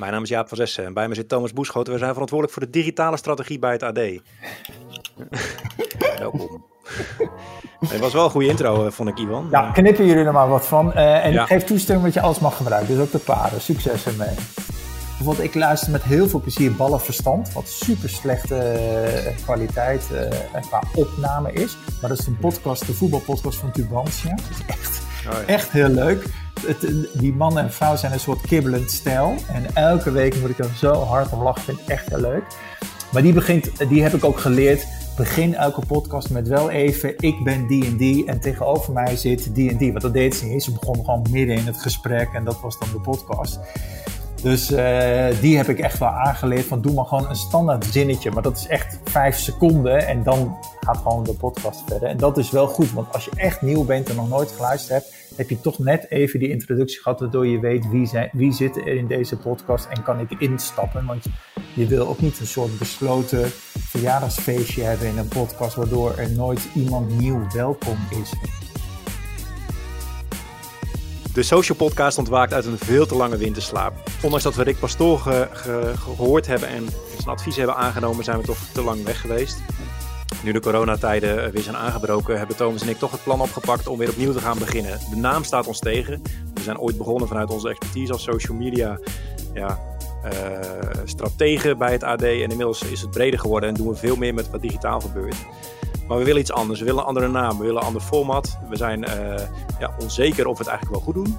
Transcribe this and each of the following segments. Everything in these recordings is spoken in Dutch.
Mijn naam is Jaap van Zessen en bij me zit Thomas Boeschoten. We zijn verantwoordelijk voor de digitale strategie bij het AD. Welkom. Het was wel een goede intro, eh, vond ik, Ivan. Ja, knippen jullie er maar wat van. Uh, en ik geef toestemming dat je alles mag gebruiken. Dus ook de paren. Succes ermee. Bijvoorbeeld, ik luister met heel veel plezier Ballenverstand. Wat super slechte uh, kwaliteit qua opname is. Maar dat is een podcast, de voetbalpodcast van Tubantia. Dat is echt, oh, ja. echt heel leuk. Die man en vrouw zijn een soort kibbelend stijl. En elke week moet ik er zo hard om lachen. Vind ik echt heel leuk. Maar die, begint, die heb ik ook geleerd begin elke podcast met wel even, ik ben die en die en tegenover mij zit die en die. Want dat deed ze niet. Ze begon gewoon midden in het gesprek en dat was dan de podcast. Dus uh, die heb ik echt wel aangeleerd van doe maar gewoon een standaard zinnetje. Maar dat is echt vijf seconden en dan gaat gewoon de podcast verder. En dat is wel goed, want als je echt nieuw bent en nog nooit geluisterd hebt, heb je toch net even die introductie gehad, waardoor je weet wie, wie zit er in deze podcast en kan ik instappen. Want je wil ook niet een soort besloten verjaardagsfeestje hebben in een podcast, waardoor er nooit iemand nieuw welkom is. De Social Podcast ontwaakt uit een veel te lange winterslaap. Ondanks dat we Rick Pastoor gehoord hebben en zijn advies hebben aangenomen, zijn we toch te lang weg geweest. Nu de coronatijden weer zijn aangebroken, hebben Thomas en ik toch het plan opgepakt om weer opnieuw te gaan beginnen. De naam staat ons tegen. We zijn ooit begonnen vanuit onze expertise als social media ja, uh, strategen bij het AD. En inmiddels is het breder geworden en doen we veel meer met wat digitaal gebeurt. Maar we willen iets anders. We willen een andere naam. We willen een ander format. We zijn uh, ja, onzeker of we het eigenlijk wel goed doen.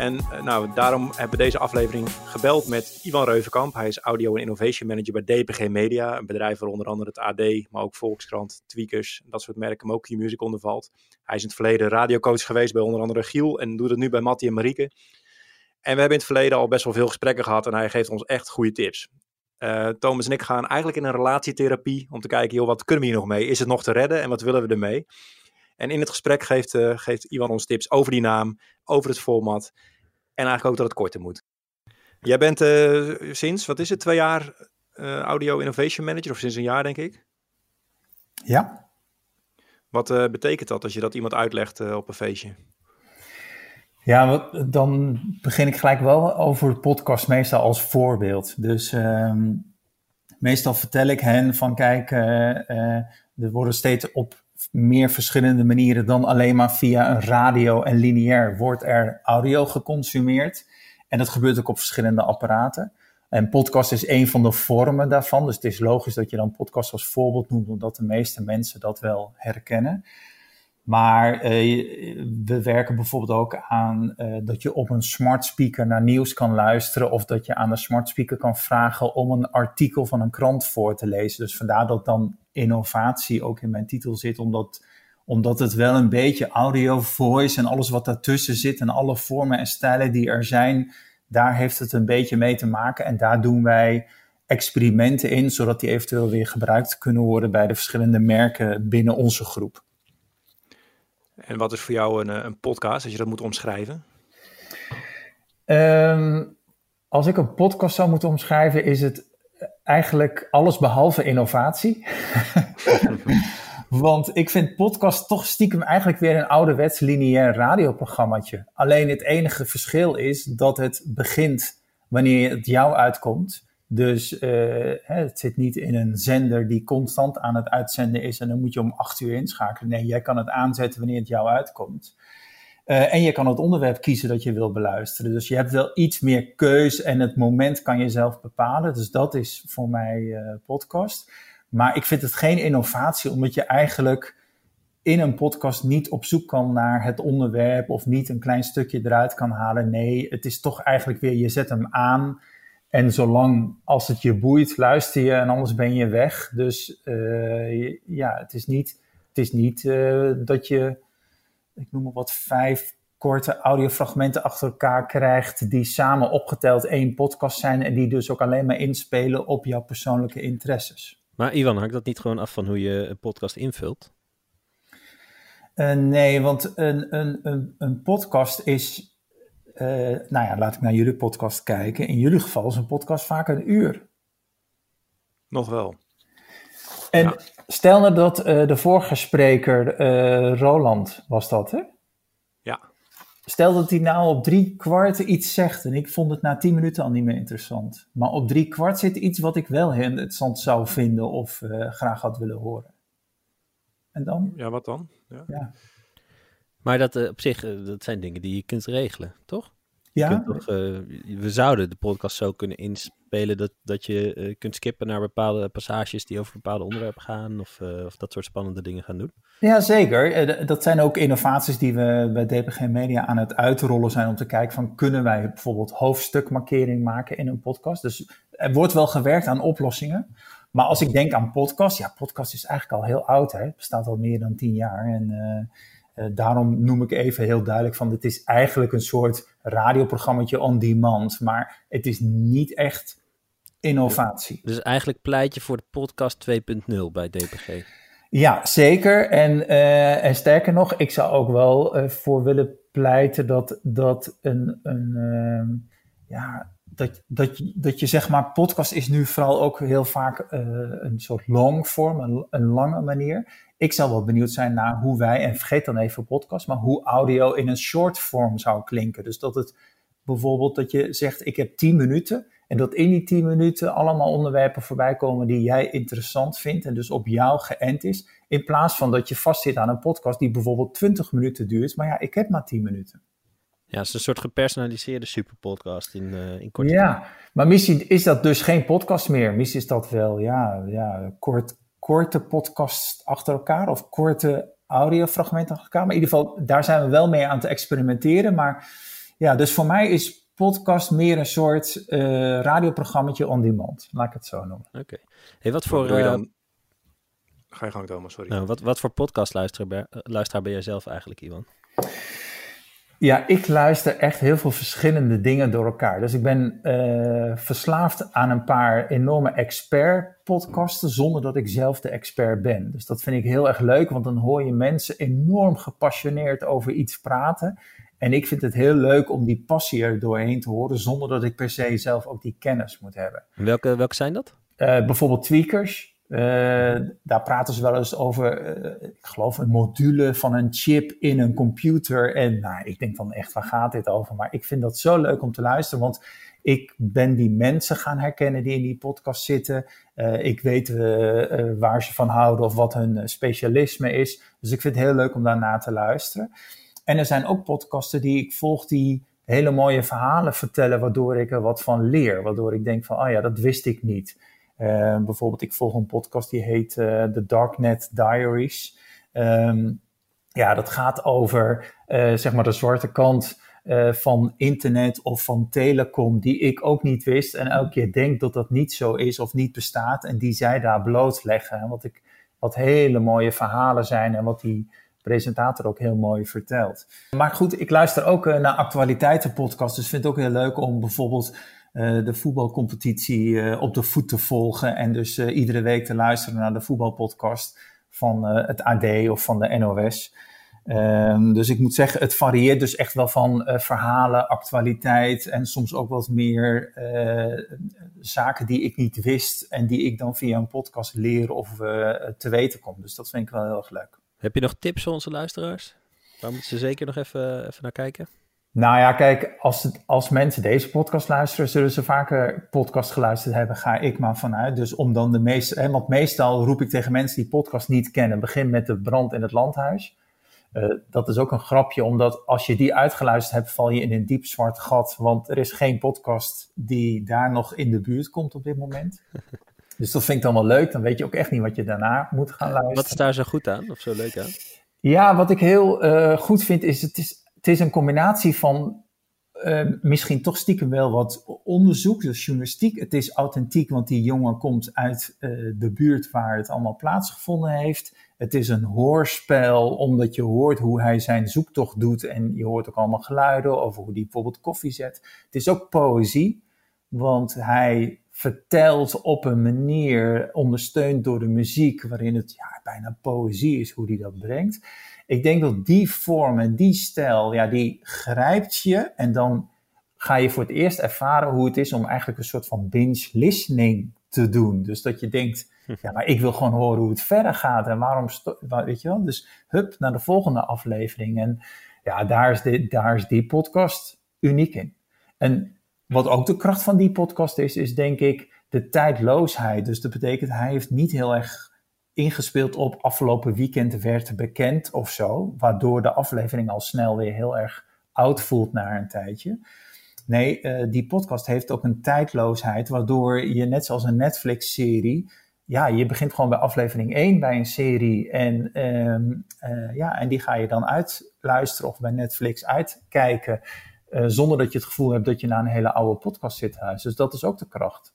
En uh, nou, daarom hebben we deze aflevering gebeld met Ivan Reuvenkamp. Hij is Audio en Innovation Manager bij DPG Media. Een bedrijf waar onder andere het AD, maar ook Volkskrant, Tweakers, dat soort merken, maar ook Q-Music ondervalt. Hij is in het verleden radiocoach geweest bij onder andere Giel en doet het nu bij Mattie en Marieke. En we hebben in het verleden al best wel veel gesprekken gehad en hij geeft ons echt goede tips. Uh, Thomas en ik gaan eigenlijk in een relatietherapie om te kijken, joh, wat kunnen we hier nog mee? Is het nog te redden en wat willen we ermee? En in het gesprek geeft, uh, geeft Iwan ons tips over die naam, over het format en eigenlijk ook dat het korter moet. Jij bent uh, sinds, wat is het, twee jaar Audio Innovation Manager, of sinds een jaar denk ik? Ja. Wat betekent dat als je dat iemand uitlegt op een feestje? Ja, dan begin ik gelijk wel over de podcast meestal als voorbeeld. Dus uh, meestal vertel ik hen van kijk, uh, uh, er worden steeds op meer verschillende manieren dan alleen maar via een radio en lineair wordt er audio geconsumeerd. En dat gebeurt ook op verschillende apparaten. En podcast is een van de vormen daarvan. Dus het is logisch dat je dan podcast als voorbeeld noemt, omdat de meeste mensen dat wel herkennen. Maar uh, we werken bijvoorbeeld ook aan uh, dat je op een smart speaker naar nieuws kan luisteren. Of dat je aan de smart speaker kan vragen om een artikel van een krant voor te lezen. Dus vandaar dat dan innovatie ook in mijn titel zit. Omdat, omdat het wel een beetje audio, voice en alles wat daartussen zit. En alle vormen en stijlen die er zijn. Daar heeft het een beetje mee te maken. En daar doen wij experimenten in. Zodat die eventueel weer gebruikt kunnen worden bij de verschillende merken binnen onze groep. En wat is voor jou een, eh, een podcast, als je dat moet omschrijven? Um, als ik een podcast zou moeten omschrijven, is het eigenlijk alles behalve innovatie. Want ik vind podcast toch stiekem eigenlijk weer een ouderwets lineair radioprogrammaatje. Alleen het enige verschil is dat het begint wanneer het jou uitkomt. Dus uh, het zit niet in een zender die constant aan het uitzenden is en dan moet je om acht uur inschakelen. Nee, jij kan het aanzetten wanneer het jou uitkomt. Uh, en je kan het onderwerp kiezen dat je wil beluisteren. Dus je hebt wel iets meer keus en het moment kan je zelf bepalen. Dus dat is voor mij uh, podcast. Maar ik vind het geen innovatie, omdat je eigenlijk in een podcast niet op zoek kan naar het onderwerp of niet een klein stukje eruit kan halen. Nee, het is toch eigenlijk weer, je zet hem aan en zolang als het je boeit, luister je en anders ben je weg. Dus uh, ja, het is niet, het is niet uh, dat je, ik noem maar wat, vijf korte audiofragmenten achter elkaar krijgt die samen opgeteld één podcast zijn en die dus ook alleen maar inspelen op jouw persoonlijke interesses. Maar Ivan, hangt dat niet gewoon af van hoe je een podcast invult? Uh, nee, want een, een, een, een podcast is uh, nou ja, laat ik naar jullie podcast kijken. In jullie geval is een podcast vaak een uur. Nog wel. En ja. stel nou dat uh, de vorige spreker, uh, Roland, was dat hè? Ja. stel dat hij nou op drie kwart iets zegt en ik vond het na tien minuten al niet meer interessant. Maar op drie kwart zit iets wat ik wel heel interessant zou vinden of graag had willen horen. En dan? Ja, wat dan? Ja. ja. Maar dat uh, op zich, uh, dat zijn dingen die je kunt regelen, toch? Ja. Toch, we zouden de podcast zo kunnen inspelen dat, dat je kunt skippen naar bepaalde passages die over bepaalde onderwerpen gaan of, of dat soort spannende dingen gaan doen. Ja, zeker. Dat zijn ook innovaties die we bij DPG Media aan het uitrollen zijn om te kijken van kunnen wij bijvoorbeeld hoofdstukmarkering maken in een podcast. Dus er wordt wel gewerkt aan oplossingen. Maar als ik denk aan podcast, ja, podcast is eigenlijk al heel oud. Hè? Het bestaat al meer dan tien jaar. En uh, daarom noem ik even heel duidelijk van, het is eigenlijk een soort radioprogrammaatje on demand. Maar het is niet echt innovatie. Dus eigenlijk pleit je voor de podcast 2.0 bij DPG? Ja, zeker. En, uh, en sterker nog, ik zou ook wel voor willen pleiten dat, dat een, een ehm, ja, dat, dat, je, dat je zeg maar, podcast is nu vooral ook heel vaak een soort longform, een, een lange manier. Ik zou wel benieuwd zijn naar hoe wij, en vergeet dan even podcast, maar hoe audio in een short form zou klinken. Dus dat het bijvoorbeeld dat je zegt, ik heb 10 minuten en dat in die 10 minuten allemaal onderwerpen voorbij komen die jij interessant vindt en dus op jou geënt is. In plaats van dat je vastzit aan een podcast die bijvoorbeeld 20 minuten duurt, maar ja, ik heb maar 10 minuten. Ja, het is een soort gepersonaliseerde superpodcast in, uh, in korte Ja, maar misschien is dat dus geen podcast meer. Misschien is dat wel, ja, ja kort, korte podcasts achter elkaar of korte audiofragmenten achter elkaar. Maar in ieder geval, daar zijn we wel mee aan te experimenteren. Maar ja, dus voor mij is podcast meer een soort uh, radioprogrammaatje on demand. Laat ik het zo noemen. Oké. Hey, wat voor... Uh, dan... Ga je gang, Thomas, sorry. Nou, wat, wat voor podcast luisteraar, luisteraar ben jij zelf eigenlijk, Iwan? Ja, ik luister echt heel veel verschillende dingen door elkaar. Dus ik ben uh, verslaafd aan een paar enorme expert-podcasten, zonder dat ik zelf de expert ben. Dus dat vind ik heel erg leuk, want dan hoor je mensen enorm gepassioneerd over iets praten. En ik vind het heel leuk om die passie er doorheen te horen, zonder dat ik per se zelf ook die kennis moet hebben. welke, welke zijn dat? Uh, bijvoorbeeld Tweakers. Uh, daar praten ze wel eens over, uh, ik geloof, een module van een chip in een computer. En nou, ik denk dan echt, waar gaat dit over? Maar ik vind dat zo leuk om te luisteren, want ik ben die mensen gaan herkennen die in die podcast zitten. Uh, ik weet waar ze van houden of wat hun specialisme is. Dus ik vind het heel leuk om daarna te luisteren. En er zijn ook podcasten die ik volg die hele mooie verhalen vertellen, waardoor ik er wat van leer. Waardoor ik denk van, oh ja, dat wist ik niet. Uh, bijvoorbeeld, ik volg een podcast die heet uh, The Darknet Diaries. Um, ja, dat gaat over uh, zeg maar de zwarte kant van internet of van telecom, die ik ook niet wist. En elke keer denk dat dat niet zo is of niet bestaat. En die zij daar blootleggen. Wat, ik, wat hele mooie verhalen zijn en wat die presentator ook heel mooi vertelt. Maar goed, ik luister ook naar actualiteitenpodcasts. Dus vind het ook heel leuk om bijvoorbeeld uh, de voetbalcompetitie uh, op de voet te volgen. En dus uh, iedere week te luisteren naar de voetbalpodcast van het AD of van de NOS. Um, dus ik moet zeggen, het varieert dus echt wel van verhalen, actualiteit en soms ook wat meer zaken die ik niet wist en die ik dan via een podcast leer of te weten kom. Dus dat vind ik wel heel erg leuk. Heb je nog tips voor onze luisteraars? Waar moeten ze zeker nog even, even naar kijken? Nou ja, kijk, als, het, als mensen deze podcast luisteren, zullen ze vaker podcast geluisterd hebben, ga ik maar vanuit. Dus om dan de meeste, want meestal roep ik tegen mensen die podcast niet kennen, begin met de brand in het landhuis. Uh, dat is ook een grapje, omdat als je die uitgeluisterd hebt, val je in een diep zwart gat. Want er is geen podcast die daar nog in de buurt komt op dit moment. Dus dat vind ik dan wel leuk. Dan weet je ook echt niet wat je daarna moet gaan luisteren. Wat is daar zo goed aan, of zo leuk aan? Ja, wat ik heel uh, goed vind, is het is het is een combinatie van uh, misschien toch stiekem wel wat onderzoek, dus journalistiek. Het is authentiek, want die jongen komt uit uh, de buurt waar het allemaal plaatsgevonden heeft. Het is een hoorspel, omdat je hoort hoe hij zijn zoektocht doet en je hoort ook allemaal geluiden over hoe hij bijvoorbeeld koffie zet. Het is ook poëzie, want hij vertelt op een manier, ondersteund door de muziek, waarin het ja, bijna poëzie is hoe hij dat brengt. Ik denk dat die vorm en die stijl, ja, die grijpt je en dan ga je voor het eerst ervaren hoe het is om eigenlijk een soort van binge listening te doen. Dus dat je denkt, ja, maar ik wil gewoon horen hoe het verder gaat en waarom, weet je wel. Dus hup, naar de volgende aflevering. En Ja, daar is, de, daar is die podcast uniek in. En wat ook de kracht van die podcast is, is denk ik de tijdloosheid. Dus dat betekent, hij heeft niet heel erg ingespeeld op afgelopen weekend werd bekend of zo, waardoor de aflevering al snel weer heel erg oud voelt na een tijdje. Nee, uh, die podcast heeft ook een tijdloosheid, waardoor je net zoals een Netflix-serie, ja, je begint gewoon bij aflevering 1 bij een serie en, um, uh, ja, en die ga je dan uitluisteren of bij Netflix uitkijken, uh, zonder dat je het gevoel hebt dat je naar een hele oude podcast zit thuis. Dus dat is ook de kracht.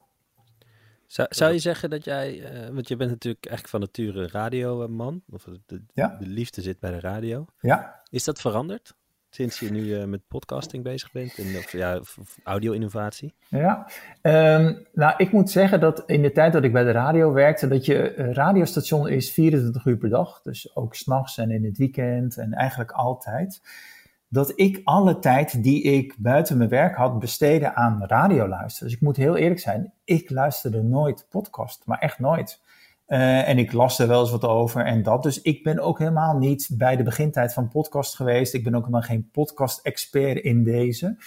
Zou, zou je zeggen dat jij, uh, want je bent natuurlijk eigenlijk van nature radioman, of de, ja. de, liefde zit bij de radio. Ja. Is dat veranderd sinds je nu uh, met podcasting bezig bent en of, ja, audio-innovatie? Ja, um, nou ik moet zeggen dat in de tijd dat ik bij de radio werkte, dat je uh, radiostation is 24 uur per dag, dus ook s'nachts en in het weekend en eigenlijk altijd dat ik alle tijd die ik buiten mijn werk had besteden aan radio luisteren. Dus ik moet heel eerlijk zijn, ik luisterde nooit podcast, maar echt nooit. Uh, en ik las er wel eens wat over en dat. Dus ik ben ook helemaal niet bij de begintijd van podcast geweest. Ik ben ook helemaal geen podcast-expert in deze.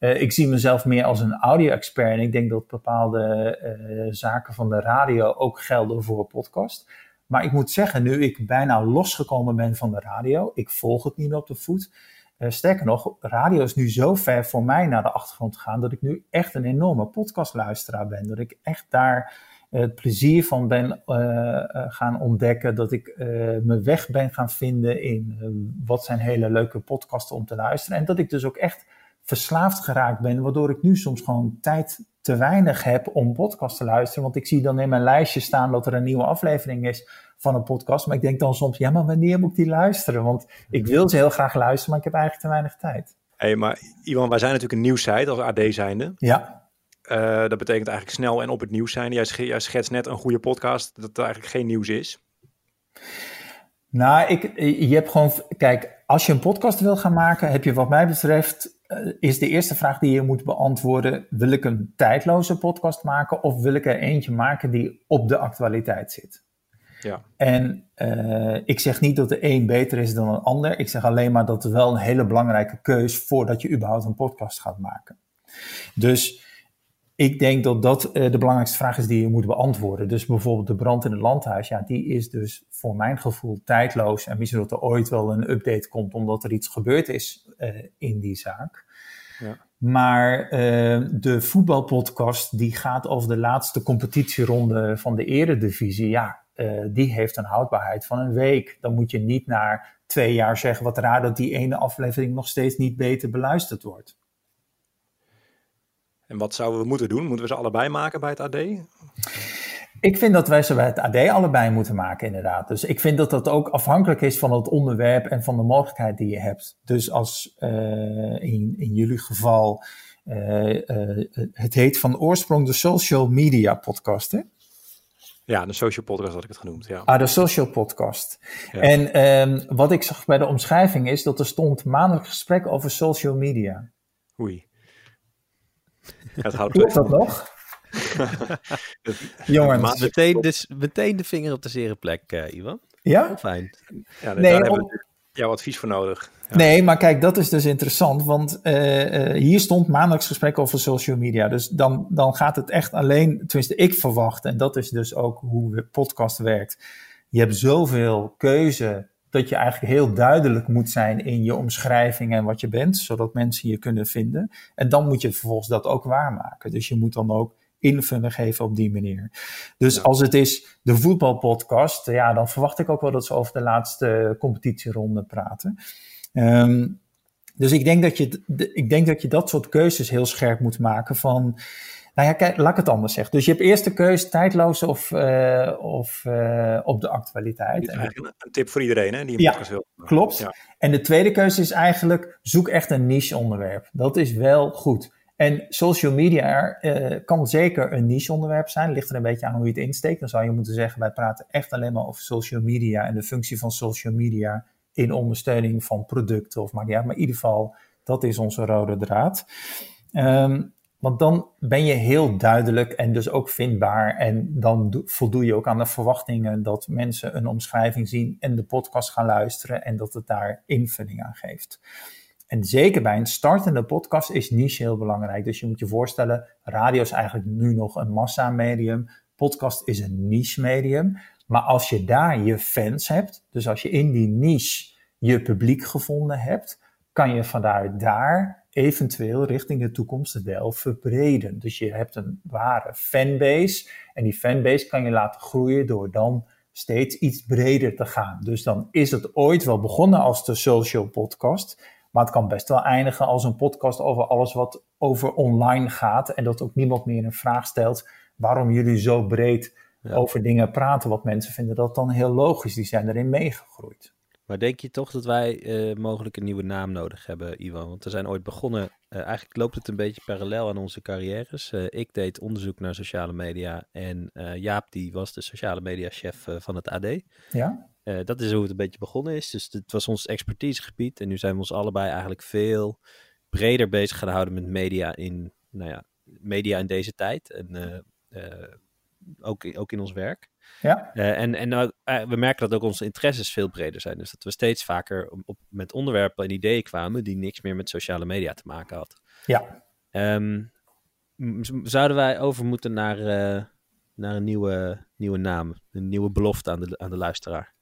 Uh, ik zie mezelf meer als een audio-expert. En ik denk dat bepaalde uh, zaken van de radio ook gelden voor podcast. Maar ik moet zeggen, nu ik bijna losgekomen ben van de radio, ik volg het niet meer op de voet. Uh, sterker nog, radio is nu zo ver voor mij naar de achtergrond gegaan dat ik nu echt een enorme podcastluisteraar ben. Dat ik echt daar uh, het plezier van ben uh, gaan ontdekken. Dat ik mijn weg ben gaan vinden in wat zijn hele leuke podcasten om te luisteren. En dat ik dus ook echt verslaafd geraakt ben, waardoor ik nu soms gewoon tijd te weinig heb om podcast te luisteren. Want ik zie dan in mijn lijstje staan dat er een nieuwe aflevering is van een podcast. Maar ik denk dan soms, ja, maar wanneer moet ik die luisteren? Want ik wil ze heel graag luisteren, maar ik heb eigenlijk te weinig tijd. Hé, hey, maar Iwan, wij zijn natuurlijk een nieuwsite als AD zijnde. Ja. Uh, dat betekent eigenlijk snel en op het nieuws zijn. Jij, jij schetst net een goede podcast dat er eigenlijk geen nieuws is. Nou, ik, je hebt gewoon, kijk, als je een podcast wil gaan maken, heb je wat mij betreft, is de eerste vraag die je moet beantwoorden, wil ik een tijdloze podcast maken of wil ik er eentje maken die op de actualiteit zit? Ja. En uh, ik zeg niet dat de een beter is dan een ander. Ik zeg alleen maar dat het wel een hele belangrijke keus voordat je überhaupt een podcast gaat maken. Dus ik denk dat dat uh, de belangrijkste vraag is die je moet beantwoorden. Dus bijvoorbeeld de brand in het landhuis, ja, die is dus voor mijn gevoel tijdloos. En misschien dat er ooit wel een update komt omdat er iets gebeurd is uh, in die zaak. Ja. Maar uh, de voetbalpodcast die gaat over de laatste competitieronde van de eredivisie. Ja, die heeft een houdbaarheid van een week. Dan moet je niet na twee jaar zeggen wat raar dat die ene aflevering nog steeds niet beter beluisterd wordt. En wat zouden we moeten doen? Moeten we ze allebei maken bij het AD? Ik vind dat wij ze bij het AD allebei moeten maken, inderdaad. Dus ik vind dat dat ook afhankelijk is van het onderwerp en van de mogelijkheid die je hebt. Dus als uh, in, in jullie geval, uh, uh, het heet van oorsprong de Social Media Podcast, hè? Ja, de social podcast had ik het genoemd, ja. Ah, de social podcast. Ja. En um, wat ik zag bij de omschrijving is dat er stond maandelijk gesprek over social media. Oei. Het houdt Klopt dat nog? Jongens. Maar meteen, dus, meteen de vinger op de zere plek, uh, Iwan. Ja? Heel fijn. Ja, nee, daar om... hebben we jouw advies voor nodig. Ja. Nee, maar kijk, dat is dus interessant, want uh, uh, hier stond maandelijks gesprek over social media. Dus dan, dan gaat het echt alleen, tenminste ik verwacht, en dat is dus ook hoe de podcast werkt. Je hebt zoveel keuze dat je eigenlijk heel duidelijk moet zijn in je omschrijving en wat je bent, zodat mensen je kunnen vinden. En dan moet je vervolgens dat ook waarmaken. Dus je moet dan ook invulling geven op die manier. Dus ja. als het is de voetbalpodcast, ja, dan verwacht ik ook wel dat ze over de laatste competitieronde praten. Um, dus ik denk, dat je, ik denk dat je dat soort keuzes heel scherp moet maken van... Nou ja, kijk, laat ik het anders zeggen. Dus je hebt eerst de keuze tijdloos of, uh, of uh, op de actualiteit. Dit is eigenlijk een tip voor iedereen hè, die een ja, podcast wil. Klopt. Ja. En de tweede keuze is eigenlijk, zoek echt een niche onderwerp. Dat is wel goed. En social media uh, kan zeker een niche onderwerp zijn. Ligt er een beetje aan hoe je het insteekt. Dan zou je moeten zeggen, wij praten echt alleen maar over social media en de functie van social media in ondersteuning van producten of maar ja, maar in ieder geval, dat is onze rode draad. Um, Want dan ben je heel duidelijk en dus ook vindbaar. En dan voldoe je ook aan de verwachtingen dat mensen een omschrijving zien en de podcast gaan luisteren en dat het daar invulling aan geeft. En zeker bij een startende podcast is niche heel belangrijk. Dus je moet je voorstellen, radio is eigenlijk nu nog een massamedium. Podcast is een niche medium. Maar als je daar je fans hebt, dus als je in die niche je publiek gevonden hebt, kan je vanuit daar eventueel richting de toekomst wel verbreden. Dus je hebt een ware fanbase en die fanbase kan je laten groeien door dan steeds iets breder te gaan. Dus dan is het ooit wel begonnen als de social podcast, maar het kan best wel eindigen als een podcast over alles wat over online gaat en dat ook niemand meer een vraag stelt waarom jullie zo breed over dingen praten. Wat mensen vinden dat dan heel logisch, die zijn erin meegegroeid. Maar denk je toch dat wij uh, mogelijk een nieuwe naam nodig hebben, Ivan? Want we zijn ooit begonnen, uh, eigenlijk loopt het een beetje parallel aan onze carrières. Uh, ik deed onderzoek naar sociale media en Jaap die was de sociale media chef van het AD. Ja. dat is hoe het een beetje begonnen is. Dus het was ons expertisegebied en nu zijn we ons allebei eigenlijk veel breder bezig gaan houden met media in, nou ja, media in deze tijd. En ook, ook in ons werk. Ja. Uh, en en uh, we merken dat ook onze interesses veel breder zijn. Dus dat we steeds vaker op, met onderwerpen en ideeën kwamen die niks meer met sociale media te maken had. Ja. Um, zouden wij over moeten naar, uh, naar een nieuwe, nieuwe naam, een nieuwe belofte aan de, aan de luisteraar?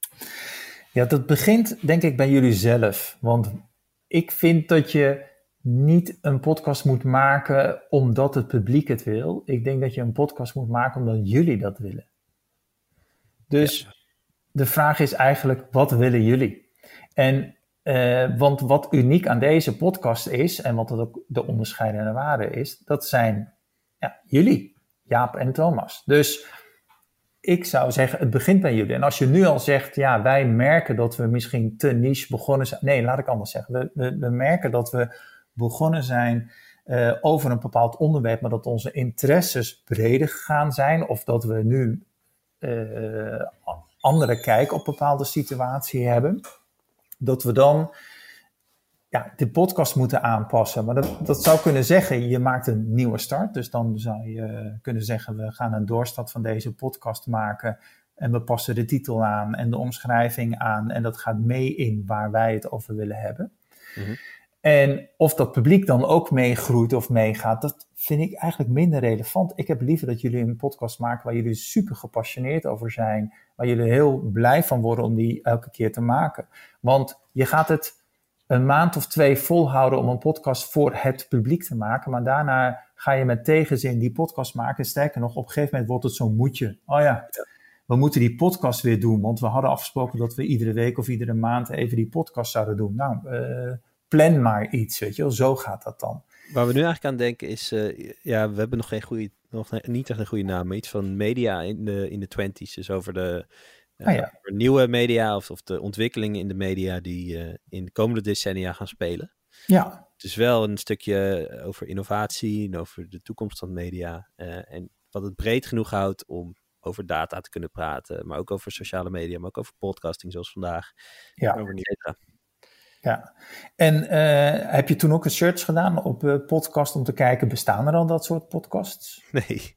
Ja, dat begint denk ik bij jullie zelf. Want ik vind dat je niet een podcast moet maken omdat het publiek het wil. Ik denk dat je een podcast moet maken omdat jullie dat willen. Dus de vraag is eigenlijk, wat willen jullie? En, uh, want wat uniek aan deze podcast is, en wat ook de onderscheidende waarde is, dat zijn ja, jullie, Jaap en Thomas. Dus ik zou zeggen, het begint bij jullie. En als je nu al zegt, ja, wij merken dat we misschien te niche begonnen zijn. Nee, laat ik anders zeggen. We, we, we merken dat we begonnen zijn uh, over een bepaald onderwerp, maar dat onze interesses breder gegaan zijn. Of dat we nu uh, andere kijk op bepaalde situaties hebben, dat we dan ja, de podcast moeten aanpassen. Maar dat, dat zou kunnen zeggen, je maakt een nieuwe start. Dus dan zou je kunnen zeggen, we gaan een doorstart van deze podcast maken. En we passen de titel aan en de omschrijving aan. En dat gaat mee in waar wij het over willen hebben. -hmm. En of dat publiek dan ook meegroeit of meegaat, dat vind ik eigenlijk minder relevant. Ik heb liever dat jullie een podcast maken waar jullie super gepassioneerd over zijn, waar jullie heel blij van worden om die elke keer te maken. Want je gaat het een maand of twee volhouden om een podcast voor het publiek te maken, maar daarna ga je met tegenzin die podcast maken. Sterker nog, op een gegeven moment wordt het zo'n moedje. Oh ja, we moeten die podcast weer doen, want we hadden afgesproken dat we iedere week of iedere maand even die podcast zouden doen. Nou, uh, plan maar iets, weet je wel. Zo gaat dat dan. Waar we nu eigenlijk aan denken is, uh, ja, we hebben nog geen goede, nog niet echt een goede naam, maar iets van media in de, in de twenties. Dus over de uh, ah, ja. over nieuwe media of, of de ontwikkelingen in de media die uh, in de komende decennia gaan spelen. Ja. Het is wel een stukje over innovatie en over de toekomst van media. en wat het breed genoeg houdt om over data te kunnen praten, maar ook over sociale media, maar ook over podcasting zoals vandaag. Ja. Over. Ja, en uh, heb je toen ook een search gedaan op uh, podcast om te kijken, bestaan er al dat soort podcasts? Nee,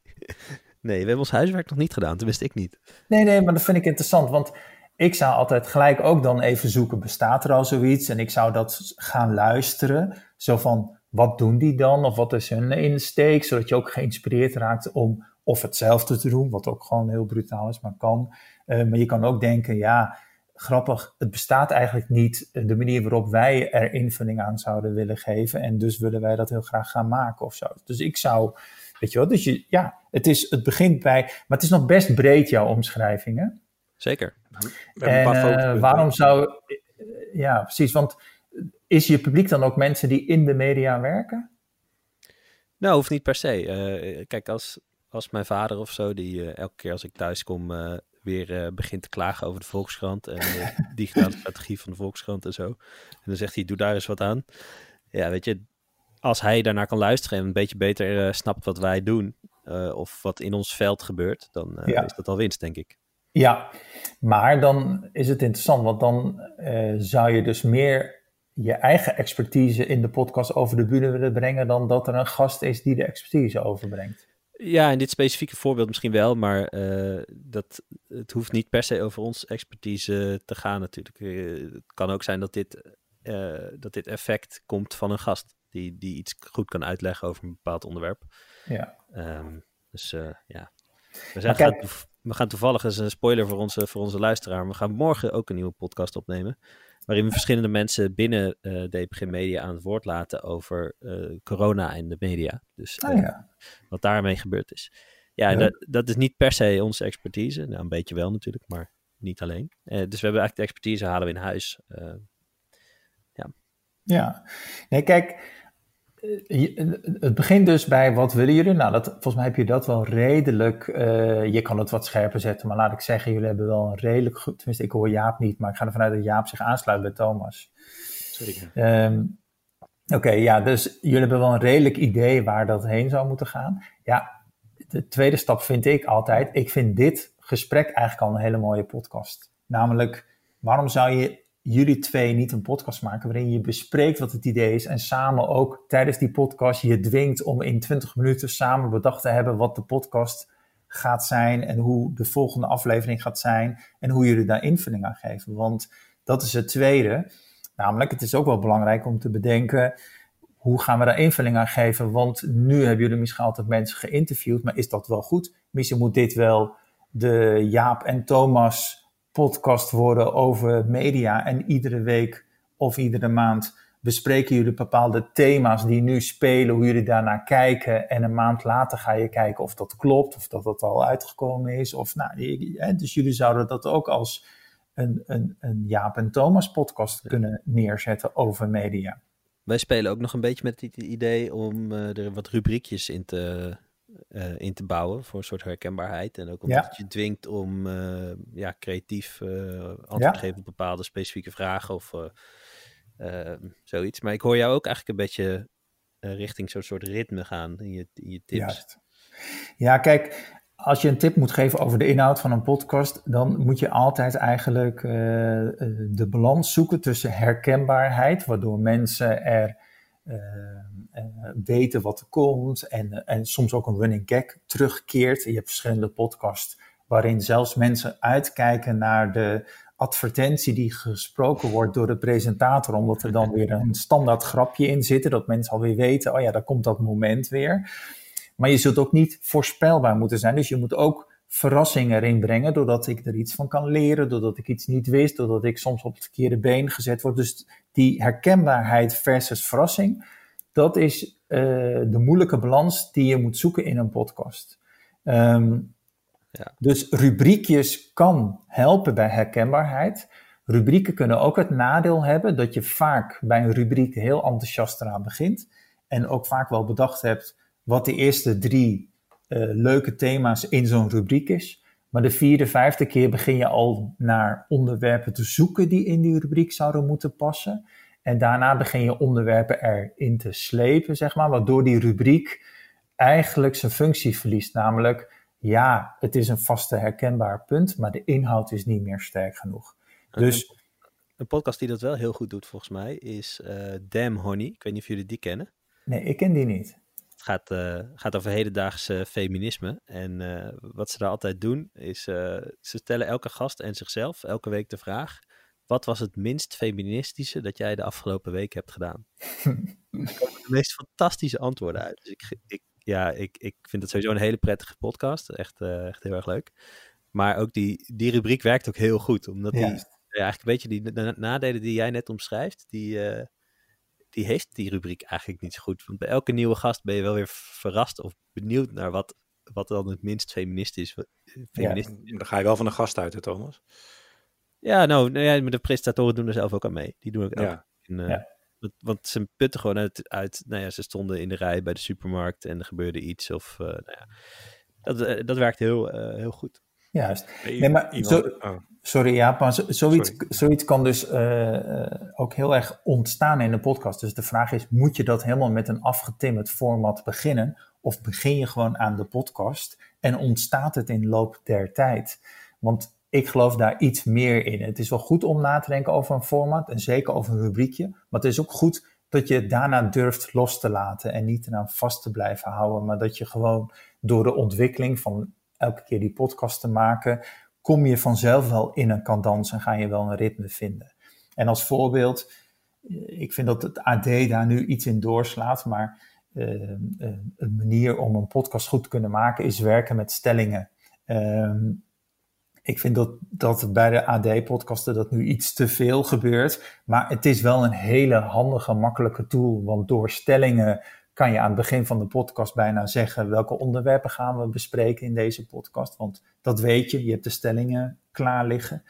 nee, we hebben ons huiswerk nog niet gedaan, tenminste ik niet. Nee, nee, maar dat vind ik interessant, want ik zou altijd gelijk ook dan even zoeken, bestaat er al zoiets? En ik zou dat gaan luisteren, zo van, wat doen die dan? Of wat is hun insteek? Zodat je ook geïnspireerd raakt om of hetzelfde te doen, wat ook gewoon heel brutaal is, maar kan. Uh, maar je kan ook denken, ja, grappig, het bestaat eigenlijk niet de manier waarop wij er invulling aan zouden willen geven. En dus willen wij dat heel graag gaan maken of zo. Dus ik zou, weet je wel, dus je, ja, het, is, het begint bij, maar het is nog best breed jouw omschrijvingen. Zeker. En uh, waarom zou, ja precies, want is je publiek dan ook mensen die in de media werken? Nou, hoeft niet per se. Uh, kijk, als, als mijn vader of zo, die uh, elke keer als ik thuis kom weer uh, begint te klagen over de Volkskrant en de digitale strategie van de Volkskrant en zo. En dan zegt hij, doe daar eens wat aan. Ja, weet je, als hij daarnaar kan luisteren en een beetje beter uh, snapt wat wij doen uh, of wat in ons veld gebeurt, dan ja. is dat al winst, denk ik. Ja, maar dan is het interessant, want dan zou je dus meer je eigen expertise in de podcast over de bühne willen brengen dan dat er een gast is die de expertise overbrengt. Ja, in dit specifieke voorbeeld misschien wel, maar uh, dat, het hoeft niet per se over ons expertise te gaan natuurlijk. Uh, het kan ook zijn dat dit, uh, dat dit effect komt van een gast die, die iets goed kan uitleggen over een bepaald onderwerp. Ja. Um, dus ja, we, zijn gaan, we gaan toevallig, eens een spoiler voor onze, voor onze luisteraar, we gaan morgen ook een nieuwe podcast opnemen waarin we verschillende mensen binnen uh, DPG Media aan het woord laten over uh, corona en de media. Dus oh, ja. wat daarmee gebeurd is. Ja, ja. Dat, dat, is niet per se onze expertise. Nou, een beetje wel natuurlijk, maar niet alleen. dus we hebben eigenlijk de expertise halen we in huis. ja. Ja, nee, kijk, eh, het begint dus bij wat willen jullie? Nou, dat, volgens mij heb je dat wel redelijk. Uh, je kan het wat scherper zetten, maar laat ik zeggen, jullie hebben wel een redelijk goed. Tenminste, ik hoor Jaap niet, maar ik ga ervan uit dat Jaap zich aansluit bij Thomas. Zeker. Um, Oké, okay, ja, dus jullie hebben wel een redelijk idee waar dat heen zou moeten gaan. Ja, de tweede stap vind ik altijd. Ik vind dit gesprek eigenlijk al een hele mooie podcast. Namelijk, waarom zou je jullie twee niet een podcast maken waarin je bespreekt wat het idee is en samen ook tijdens die podcast je dwingt om in 20 minuten samen bedacht te hebben wat de podcast gaat zijn en hoe de volgende aflevering gaat zijn en hoe jullie daar invulling aan geven. Want dat is het tweede. Namelijk, het is ook wel belangrijk om te bedenken hoe gaan we daar invulling aan geven? Want nu hebben jullie misschien altijd mensen geïnterviewd, maar is dat wel goed? Misschien moet dit wel de Jaap en Thomas podcast worden over media. En iedere week of iedere maand bespreken jullie bepaalde thema's die nu spelen, hoe jullie daarnaar kijken. En een maand later ga je kijken of dat klopt, of dat dat al uitgekomen is. Of, nou, dus jullie zouden dat ook als een, een, een Jaap en Thomas podcast kunnen neerzetten over media. Wij spelen ook nog een beetje met het idee om uh, er wat rubriekjes in te, uh, in te bouwen voor een soort herkenbaarheid. En ook omdat ja. het je dwingt om uh, ja, creatief uh, antwoord ja. te geven op bepaalde specifieke vragen of zoiets. Maar ik hoor jou ook eigenlijk een beetje richting zo'n soort ritme gaan in je, in je tips. Juist. Ja, kijk, als je een tip moet geven over de inhoud van een podcast, dan moet je altijd eigenlijk de balans zoeken tussen herkenbaarheid, waardoor mensen er uh, weten wat er komt en, en soms ook een running gag terugkeert. Je hebt verschillende podcasts waarin zelfs mensen uitkijken naar de advertentie die gesproken wordt door de presentator, omdat er dan weer een standaard grapje in zit, dat mensen alweer weten, oh ja, daar komt dat moment weer. Maar je zult ook niet voorspelbaar moeten zijn, dus je moet ook verrassingen erin brengen, doordat ik er iets van kan leren, doordat ik iets niet wist, doordat ik soms op het verkeerde been gezet word. Dus die herkenbaarheid versus verrassing, dat is uh, de moeilijke balans die je moet zoeken in een podcast. Um, ja. Dus rubriekjes kan helpen bij herkenbaarheid. Rubrieken kunnen ook het nadeel hebben dat je vaak bij een rubriek heel enthousiast eraan begint. En ook vaak wel bedacht hebt wat de eerste drie uh, leuke thema's in zo'n rubriek is. Maar de vierde, vijfde keer begin je al naar onderwerpen te zoeken die in die rubriek zouden moeten passen. En daarna begin je onderwerpen erin te slepen, zeg maar, waardoor die rubriek eigenlijk zijn functie verliest. Namelijk, ja, het is een vaste herkenbaar punt, maar de inhoud is niet meer sterk genoeg. Dus, een, een podcast die dat wel heel goed doet, volgens mij, is uh, Damn Honey. Ik weet niet of jullie die kennen. Nee, ik ken die niet gaat, uh, gaat over hedendaagse feminisme. En uh, wat ze daar altijd doen, is ze stellen elke gast en zichzelf elke week de vraag: wat was het minst feministische dat jij de afgelopen week hebt gedaan? er komen de meest fantastische antwoorden uit. Dus ik, ik, ja, ik, ik vind het sowieso een hele prettige podcast. Echt, echt heel erg leuk. Maar ook die, die rubriek werkt ook heel goed, omdat die. Ja, eigenlijk weet je, die nadelen die jij net omschrijft, die, die heeft die rubriek eigenlijk niet zo goed. Want bij elke nieuwe gast ben je wel weer verrast of benieuwd naar wat, wat dan het minst feministisch, feministisch ja, Dan ga je wel van een gast uit, hè, Thomas? Ja, nou, nou ja, maar de presentatoren doen er zelf ook aan mee. Die doen ook ja. In, uh, ja. want, want, ze putten gewoon uit, uit, nou ja, ze stonden in de rij bij de supermarkt en er gebeurde iets. Of, uh, nou ja, dat, uh, dat werkt heel, heel goed. Juist. Nee, maar zo, oh. Sorry, ja, maar zoiets, zoiets kan dus uh, ook heel erg ontstaan in de podcast. Dus de vraag is, moet je dat helemaal met een afgetimmerd format beginnen? Of begin je gewoon aan de podcast en ontstaat het in loop der tijd? Want ik geloof daar iets meer in. Het is wel goed om na te denken over een format en zeker over een rubriekje. Maar het is ook goed dat je het daarna durft los te laten en niet eraan vast te blijven houden. Maar dat je gewoon door de ontwikkeling van elke keer die podcast te maken, kom je vanzelf wel in een kandans en ga je wel een ritme vinden. En als voorbeeld, eh, ik vind dat het AD daar nu iets in doorslaat, maar uh, een manier om een podcast goed te kunnen maken is werken met stellingen. Ehm, ik vind dat, dat bij de AD-podcasten dat nu iets te veel gebeurt. Maar het is wel een hele handige, makkelijke tool. Want door stellingen kan je aan het begin van de podcast bijna zeggen welke onderwerpen gaan we bespreken in deze podcast. Want dat weet je, je hebt de stellingen klaar liggen.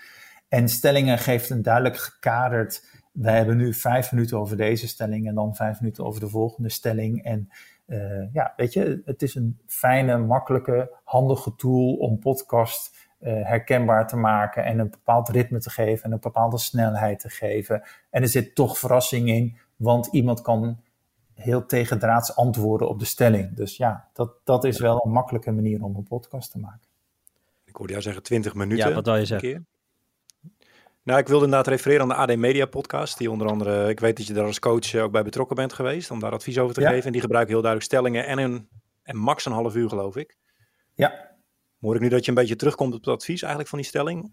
En stellingen geeft een duidelijk gekaderd. Wij hebben nu vijf minuten over deze stelling en dan vijf minuten over de volgende stelling. En uh, ja, weet je, het is een fijne, makkelijke, handige tool om podcast herkenbaar te maken en een bepaald ritme te geven en een bepaalde snelheid te geven. En er zit toch verrassing in, want iemand kan heel tegendraads antwoorden op de stelling. Dus ja, dat, dat is wel een makkelijke manier om een podcast te maken. Ik hoorde jou zeggen 20 minuten. Ja, wat wil je zeggen? Nou, ik wilde inderdaad refereren aan de AD Media podcast. Die onder andere, ik weet dat je daar als coach ook bij betrokken bent geweest. Om daar advies over te geven. En die gebruiken heel duidelijk stellingen en, een, en max een half uur geloof ik. Ja. Hoor ik nu dat je een beetje terugkomt op het advies eigenlijk van die stelling?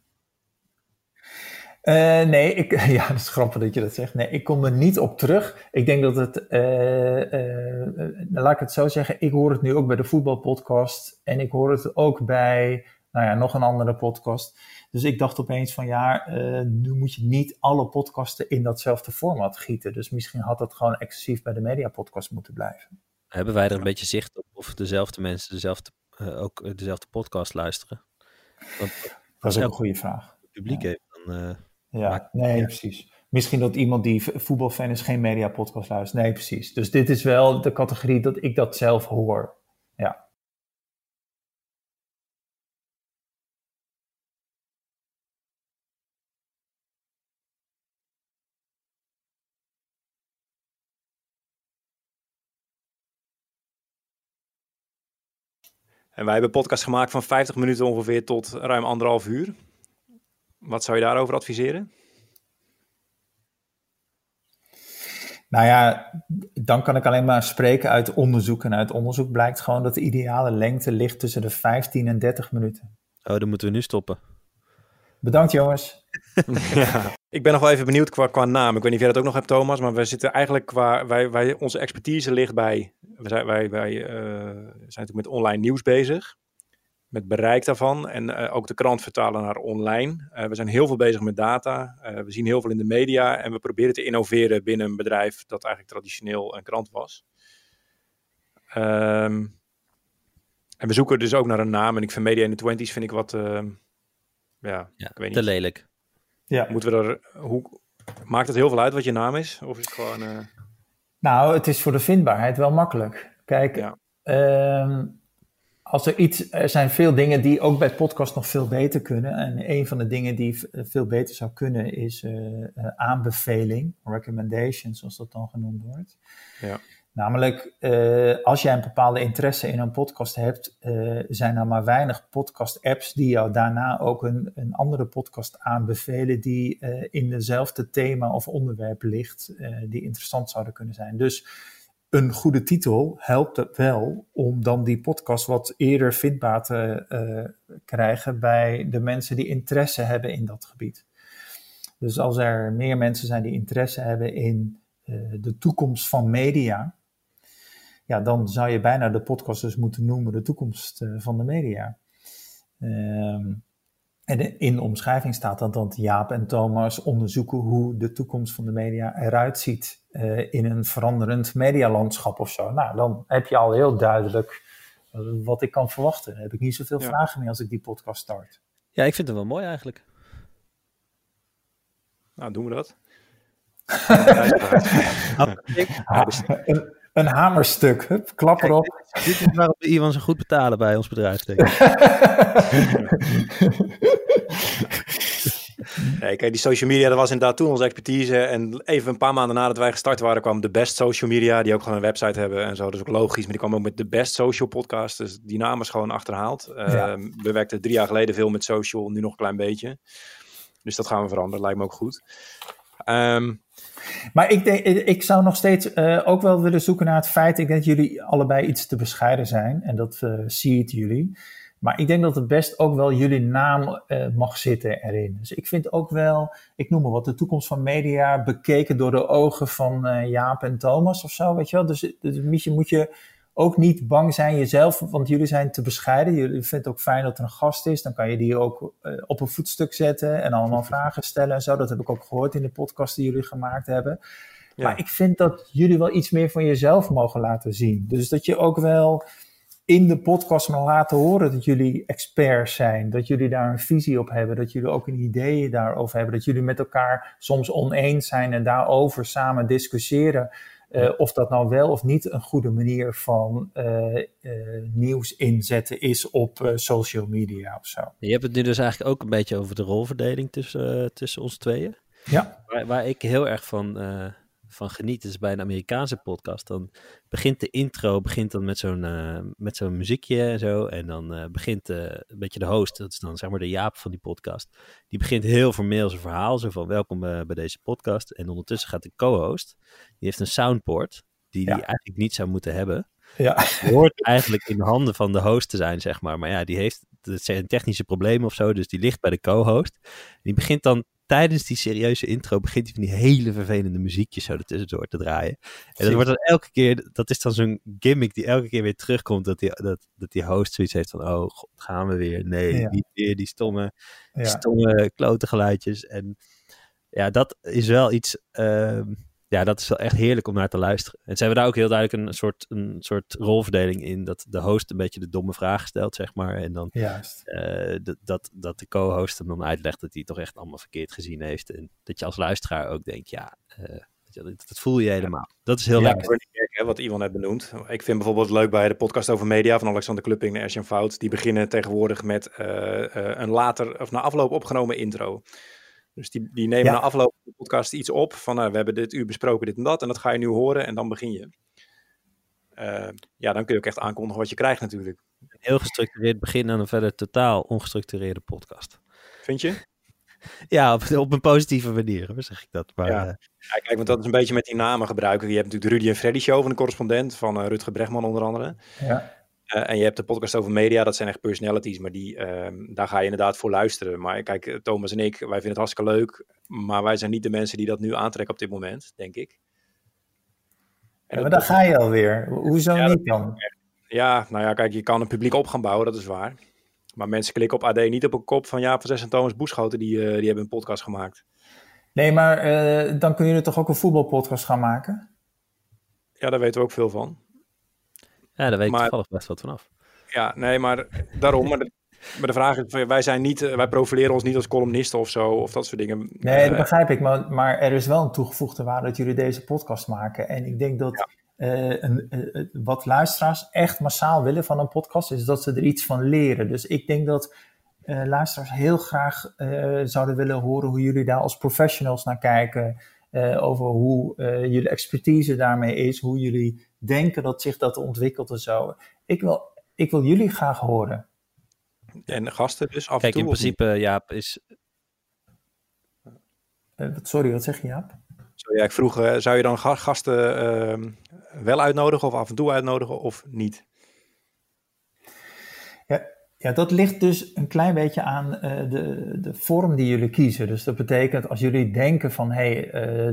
Uh, nee, ik, ja, dat is grappig dat je dat zegt. Nee, ik kom er niet op terug. Ik denk dat het, uh, uh, laat ik het zo zeggen, ik hoor het nu ook bij de voetbalpodcast en ik hoor het ook bij, nou ja, nog een andere podcast. Dus ik dacht opeens van ja, nu moet je niet alle podcasten in datzelfde format gieten. Dus misschien had dat gewoon exclusief bij de mediapodcast moeten blijven. Hebben wij er een beetje zicht op of dezelfde mensen dezelfde, ook dezelfde podcast luisteren? Want, dat is ook een goede vraag. Het publiek ja. heeft dan ja, nee, precies. Misschien dat iemand die voetbalfan is geen media podcast luistert. Nee, precies. Dus dit is wel de categorie dat ik dat zelf hoor. Ja. En wij hebben een podcast gemaakt van 50 minuten ongeveer tot ruim anderhalf uur. Wat zou je daarover adviseren? Nou ja, dan kan ik alleen maar spreken uit onderzoek. En uit onderzoek blijkt gewoon dat de ideale lengte ligt tussen de 15 en 30 minuten. Oh, dan moeten we nu stoppen. Bedankt jongens. ja. Ik ben nog wel even benieuwd qua, qua naam. Ik weet niet of jij dat ook nog hebt, Thomas. Maar we zitten eigenlijk qua. Wij, wij, onze expertise ligt bij. Wij, wij, wij uh, zijn natuurlijk met online nieuws bezig met bereik daarvan en uh, ook de krant vertalen naar online. Uh, we zijn heel veel bezig met data. Uh, we zien heel veel in de media en we proberen te innoveren binnen een bedrijf dat eigenlijk traditioneel een krant was. Um, en we zoeken dus ook naar een naam. En ik vind Media in de 20s vind ik wat, ehm, ja, ja, ik weet niet. te lelijk. Ja. Moeten we er, hoe, maakt het heel veel uit wat je naam is? Of is het gewoon... Nou, het is voor de vindbaarheid wel makkelijk. Kijk, ja. uh, als er iets, er zijn veel dingen die ook bij podcast nog veel beter kunnen. En een van de dingen die veel beter zou kunnen is uh, uh, aanbeveling, recommendation, zoals dat dan genoemd wordt. Ja. Namelijk, uh, als jij een bepaalde interesse in een podcast hebt, zijn er maar weinig podcast-apps die jou daarna ook een, een andere podcast aanbevelen die in dezelfde thema of onderwerp ligt, die interessant zouden kunnen zijn. Dus een goede titel helpt het wel om dan die podcast wat eerder vindbaar te krijgen bij de mensen die interesse hebben in dat gebied. Dus als er meer mensen zijn die interesse hebben in de toekomst van media, ja, dan zou je bijna de podcast dus moeten noemen de toekomst uh, van de media. Ehm, en in de omschrijving staat dan dat Jaap en Thomas onderzoeken hoe de toekomst van de media eruit ziet uh, in een veranderend medialandschap of zo. Nou, dan heb je al heel duidelijk uh, wat ik kan verwachten. Dan heb ik niet zoveel ja. vragen meer als ik die podcast start. Ja, ik vind het wel mooi eigenlijk. Nou, doen we dat. een, een hamerstuk, Hup, klap Kijk, erop. Dit, dit, is waarom we Iwan zo goed betalen bij ons bedrijf, denk ik. Nee, kijk, die social media, dat was inderdaad toen onze expertise. En even een paar maanden nadat wij gestart waren, kwam de Best Social Media, die ook gewoon een website hebben en zo. Dat is ook logisch, maar die kwam ook met de Best Social Podcast. Dus die naam is gewoon achterhaald. Ehm, we werkten drie jaar geleden veel met social, nu nog een klein beetje. Dus dat gaan we veranderen, lijkt me ook goed. Um, maar ik, denk, ik zou nog steeds uh, ook wel willen zoeken naar het feit. Ik denk dat jullie allebei iets te bescheiden zijn. En dat uh, zie het jullie. Maar ik denk dat het best ook wel jullie naam uh, mag zitten erin. Dus ik vind ook wel, ik noem maar wat, de toekomst van media bekeken door de ogen van Jaap en Thomas of zo, weet je wel. Dus, dus moet je ook niet bang zijn jezelf, want jullie zijn te bescheiden. Jullie vinden het ook fijn dat er een gast is. Dan kan je die ook uh, op een voetstuk zetten en allemaal vragen stellen en zo. Dat heb ik ook gehoord in de podcast die jullie gemaakt hebben. Ja. Maar ik vind dat jullie wel iets meer van jezelf mogen laten zien. Dus dat je ook wel in de podcast mag laten horen dat jullie experts zijn. Dat jullie daar een visie op hebben. Dat jullie ook een idee daarover hebben. Dat jullie met elkaar soms oneens zijn en daarover samen discussiëren. Uh, of dat nou wel of niet een goede manier van uh, uh, nieuws inzetten is op social media of zo. Je hebt het nu dus eigenlijk ook een beetje over de rolverdeling tussen, tussen ons tweeën. Ja. Waar, waar ik heel erg van van geniet is bij een Amerikaanse podcast. Dan begint de intro begint dan met zo'n uh, met zo'n muziekje en zo. En dan uh, begint uh, een beetje de host, dat is dan zeg maar de Jaap van die podcast. Die begint heel formeel zijn verhaal, zo van welkom bij deze podcast. En ondertussen gaat de co-host, die heeft een soundboard, die hij ja. eigenlijk niet zou moeten hebben. Ja. hoort eigenlijk in de handen van de host te zijn, zeg maar. Maar ja, die heeft, het zijn technische problemen of zo, dus die ligt bij de co-host. Die begint dan tijdens die serieuze intro begint hij van die hele vervelende muziekjes zo ertussendoor te draaien. En dat wordt dan elke keer, dat is dan zo'n gimmick die elke keer weer terugkomt, dat die, dat, dat die host zoiets heeft van, oh, god, gaan we weer. Nee, ja. niet weer die stomme, stomme klote geluidjes. En ja, dat is wel iets, uh, ja, dat is wel echt heerlijk om naar te luisteren. En ze hebben daar ook heel duidelijk een soort, een soort rolverdeling in. Dat de host een beetje de domme vragen stelt, zeg maar. En dan uh, dat, dat de co-host hem dan uitlegt dat hij toch echt allemaal verkeerd gezien heeft. En dat je als luisteraar ook denkt, ja, uh, dat, dat, voel je helemaal. Dat is heel ja, lekker. Hè, wat Ivan net benoemd. Ik vind bijvoorbeeld leuk bij de podcast over media van Alexander Klupping en Erjan Fout. Die beginnen tegenwoordig met uh, een later, of na afloop opgenomen intro. Dus die, die nemen ja. na afloop van de podcast iets op van uh, we hebben dit uur besproken, dit en dat. En dat ga je nu horen en dan begin je. Uh, ja, dan kun je ook echt aankondigen wat je krijgt natuurlijk. Een heel gestructureerd begin en een verder totaal ongestructureerde podcast. Vind je? Ja, op, op een positieve manier, hoe zeg ik dat? Maar, ja. Uh, ja, kijk, want dat is een beetje met die namen gebruiken. Je hebt natuurlijk de Rudy en Freddy show van de correspondent, van uh, Rutger Bregman onder andere. Ja. Uh, en je hebt de podcast over media, dat zijn echt personalities, maar die, uh, daar ga je inderdaad voor luisteren. Maar kijk, Thomas en ik, wij vinden het hartstikke leuk, maar wij zijn niet de mensen die dat nu aantrekken op dit moment, denk ik. Ja, maar daar ga je alweer. Hoezo ja, niet dan? Ja, nou ja, kijk, je kan een publiek op gaan bouwen, dat is waar. Maar mensen klikken op AD niet op een kop van ja, van Zes en Thomas Boeschoten, die, uh, die hebben een podcast gemaakt. Nee, maar dan kun je toch ook een voetbalpodcast gaan maken? Ja, daar weten we ook veel van. Ja, daar weet ik toevallig best wat vanaf. Ja, nee, maar daarom. maar, de, maar de vraag is, wij, zijn niet, wij profileren ons niet als columnisten of zo, of dat soort dingen. Nee, dat begrijp ik. Maar, maar er is wel een toegevoegde waarde dat jullie deze podcast maken. En ik denk dat ja. uh, een, uh, wat luisteraars echt massaal willen van een podcast, is dat ze er iets van leren. Dus ik denk dat uh, luisteraars heel graag zouden willen horen hoe jullie daar als professionals naar kijken. over hoe jullie expertise daarmee is, hoe jullie denken dat zich dat ontwikkelt en zo. Ik wil, ik wil jullie graag horen. En gasten dus af Kijk, en toe? in principe, Jaap, is... Uh, sorry, wat zeg je, Jaap? Sorry, ja, ik vroeg, uh, zou je dan gasten uh, wel uitnodigen of af en toe uitnodigen of niet? Ja, dat ligt dus een klein beetje aan uh, de, de vorm die jullie kiezen. Dus dat betekent als jullie denken van hey, uh,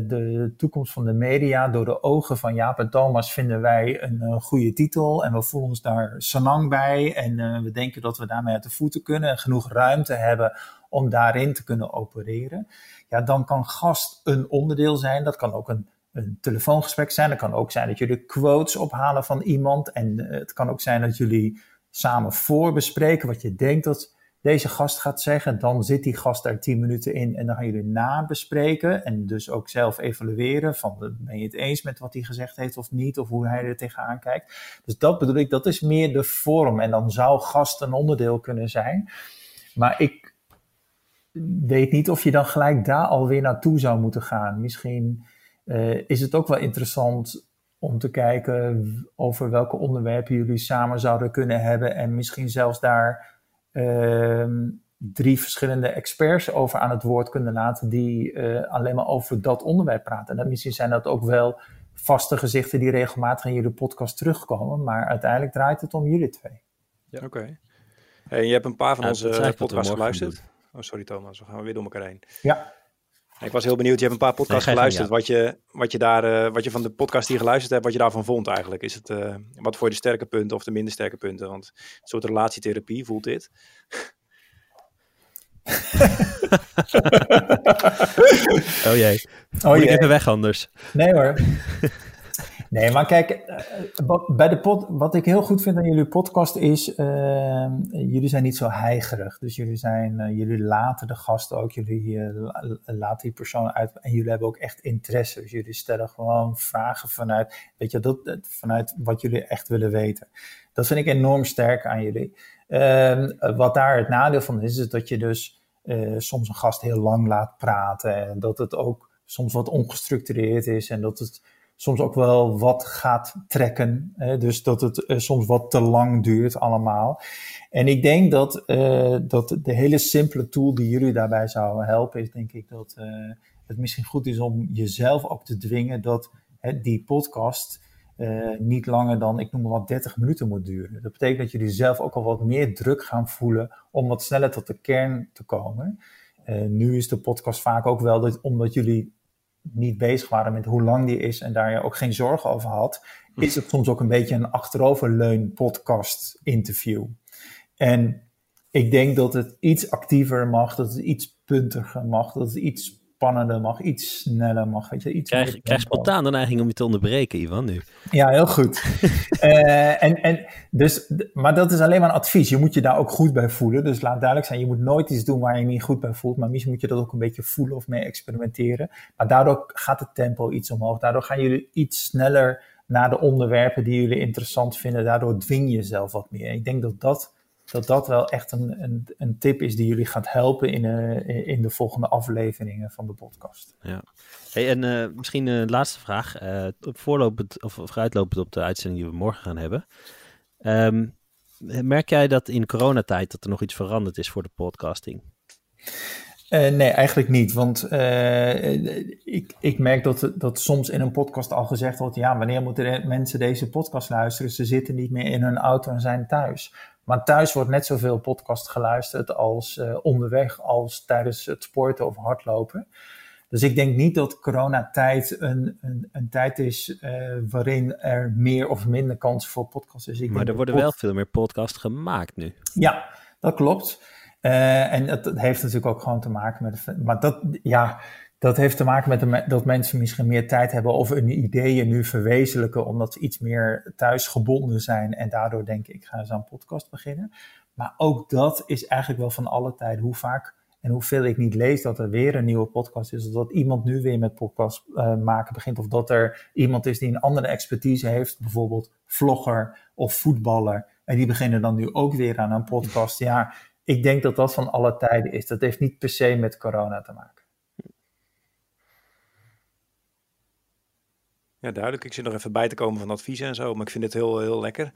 de toekomst van de media door de ogen van Jaap en Thomas vinden wij een, een goede titel en we voelen ons daar sanang bij en we denken dat we daarmee uit de voeten kunnen en genoeg ruimte hebben om daarin te kunnen opereren. Ja, dan kan gast een onderdeel zijn. Dat kan ook een een telefoongesprek zijn. Het kan ook zijn dat jullie quotes ophalen van iemand. En het kan ook zijn dat jullie samen voorbespreken wat je denkt dat deze gast gaat zeggen. Dan zit die gast daar tien minuten in en dan gaan jullie nabespreken en dus ook zelf evalueren van ben je het eens met wat hij gezegd heeft of niet of hoe hij er tegenaan kijkt. Dus dat bedoel ik, dat is meer de vorm en dan zou gast een onderdeel kunnen zijn. Maar ik, weet niet of je dan gelijk daar alweer naartoe zou moeten gaan. Misschien is het ook wel interessant om te kijken over welke onderwerpen jullie samen zouden kunnen hebben en misschien zelfs daar ehm, drie verschillende experts over aan het woord kunnen laten die uh, alleen maar over dat onderwerp praten. En misschien zijn dat ook wel vaste gezichten die regelmatig in jullie podcast terugkomen, maar uiteindelijk draait het om jullie twee. Ja. Oké. Hey, je hebt een paar van onze podcasts geluisterd. Oh, sorry Thomas, we gaan weer door elkaar heen. Ja. Ik was heel benieuwd, je hebt een paar podcasts geluisterd. Wat, je, wat, je daar, uh, wat je van de podcast die je geluisterd hebt, wat je daarvan vond eigenlijk. Is het, uh, wat voor je de sterke punten of de minder sterke punten? Want een soort relatietherapie voelt dit. oh jee. Oh jee. even weg anders. Nee hoor. Nee, maar kijk, eh, bij de pod, wat ik heel goed vind aan jullie podcast is, uh, jullie zijn niet zo heigerig. Dus jullie, zijn, uh, jullie laten de gasten ook, jullie uh, laten die persoon uit en jullie hebben ook echt interesse. Dus jullie stellen gewoon vragen vanuit, weet je, dat, vanuit wat jullie echt willen weten. Dat vind ik enorm sterk aan jullie. Ehm, wat daar het nadeel van is, is dat je dus soms een gast heel lang laat praten en dat het ook soms wat ongestructureerd is en dat het soms ook wel wat gaat trekken. Hè? Dus dat het uh, soms wat te lang duurt allemaal. En ik denk dat, uh, dat de hele simpele tool die jullie daarbij zou helpen, is denk ik dat uh, het misschien goed is om jezelf ook te dwingen dat hè, die podcast niet langer dan, ik noem maar wat, 30 minuten moet duren. Dat betekent dat jullie zelf ook al wat meer druk gaan voelen om wat sneller tot de kern te komen. nu is de podcast vaak ook wel dat, omdat jullie niet bezig waren met hoe lang die is en daar je ook geen zorgen over had, hm. is het soms ook een beetje een achteroverleun podcast interview. En ik denk dat het iets actiever mag, dat het iets puntiger mag, dat het iets spannender mag, iets sneller mag. Weet je, iets krijg, krijg spontaan de neiging om je te onderbreken, Ivan, nu. Ja, heel goed. uh, en, en dus, maar dat is alleen maar een advies. Je moet je daar ook goed bij voelen. Dus laat duidelijk zijn, je moet nooit iets doen waar je niet goed bij voelt. Maar misschien moet je dat ook een beetje voelen of mee experimenteren. Maar daardoor gaat het tempo iets omhoog. Daardoor gaan jullie iets sneller naar de onderwerpen die jullie interessant vinden. Daardoor dwing je jezelf wat meer. Ik denk dat dat dat dat wel echt een, een, een tip is die jullie gaat helpen in, uh, in de volgende afleveringen van de podcast. Ja. Hey, en uh, misschien een laatste vraag. Voorlopend of vooruitlopend op de uitzending die we morgen gaan hebben. Um, merk jij dat in coronatijd dat er nog iets veranderd is voor de podcasting? Uh, nee, eigenlijk niet. Want uh, ik, ik merk dat, dat soms in een podcast al gezegd wordt: ja, wanneer moeten mensen deze podcast luisteren? Ze zitten niet meer in hun auto en zijn thuis. Maar thuis wordt net zoveel podcast geluisterd als uh, onderweg, als tijdens het sporten of hardlopen. Dus ik denk niet dat coronatijd een, een, een tijd is uh, waarin er meer of minder kans voor podcast is. Ik maar er worden wel veel meer podcasts gemaakt nu. Ja, dat klopt. Uh, en dat, heeft natuurlijk ook gewoon te maken met. Maar dat, ja, dat heeft te maken met dat mensen misschien meer tijd hebben of hun ideeën nu verwezenlijken, omdat ze iets meer thuisgebonden zijn en daardoor denken ik ga eens aan een podcast beginnen. Maar ook dat is eigenlijk wel van alle tijden hoe vaak en hoeveel ik niet lees dat er weer een nieuwe podcast is, of dat iemand nu weer met podcast uh, maken begint, of dat er iemand is die een andere expertise heeft, bijvoorbeeld vlogger of voetballer, en die beginnen dan nu ook weer aan een podcast. Ja, ik denk dat dat van alle tijden is. Dat heeft niet per se met corona te maken. Ja, duidelijk. Ik zit nog even bij te komen van adviezen en zo, maar ik vind het heel, heel lekker.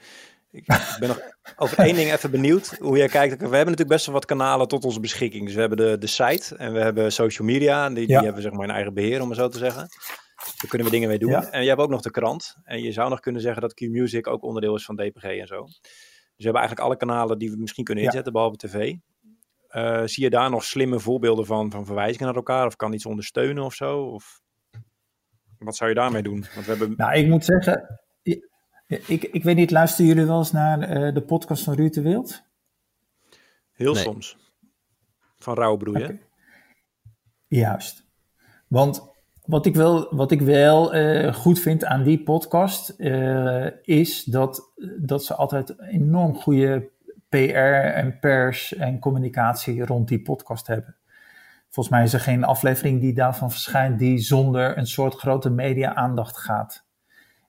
Ik ben nog over één ding even benieuwd, hoe jij kijkt. We hebben natuurlijk best wel wat kanalen tot onze beschikking. Dus we hebben de, de site en we hebben social media. Die, die hebben zeg maar een eigen beheer, om het zo te zeggen. Daar kunnen we dingen mee doen. En je hebt ook nog de krant. En je zou nog kunnen zeggen dat Q-Music ook onderdeel is van DPG en zo. Dus we hebben eigenlijk alle kanalen die we misschien kunnen inzetten, behalve tv. Uh, zie je daar nog slimme voorbeelden van, van verwijzingen naar elkaar? Of kan iets ondersteunen of zo? Of... Wat zou je daarmee doen? Want we hebben... Nou, ik moet zeggen, ik, ik, ik weet niet, luisteren jullie wel eens naar uh, de podcast van Ruud de Wild? Heel nee. soms. Van okay. Juist. Want wat ik wel, wat ik wel uh, goed vind aan die podcast, uh, is dat, dat ze altijd enorm goede PR en pers en communicatie rond die podcast hebben. Volgens mij is er geen aflevering die daarvan verschijnt die zonder een soort grote media-aandacht gaat.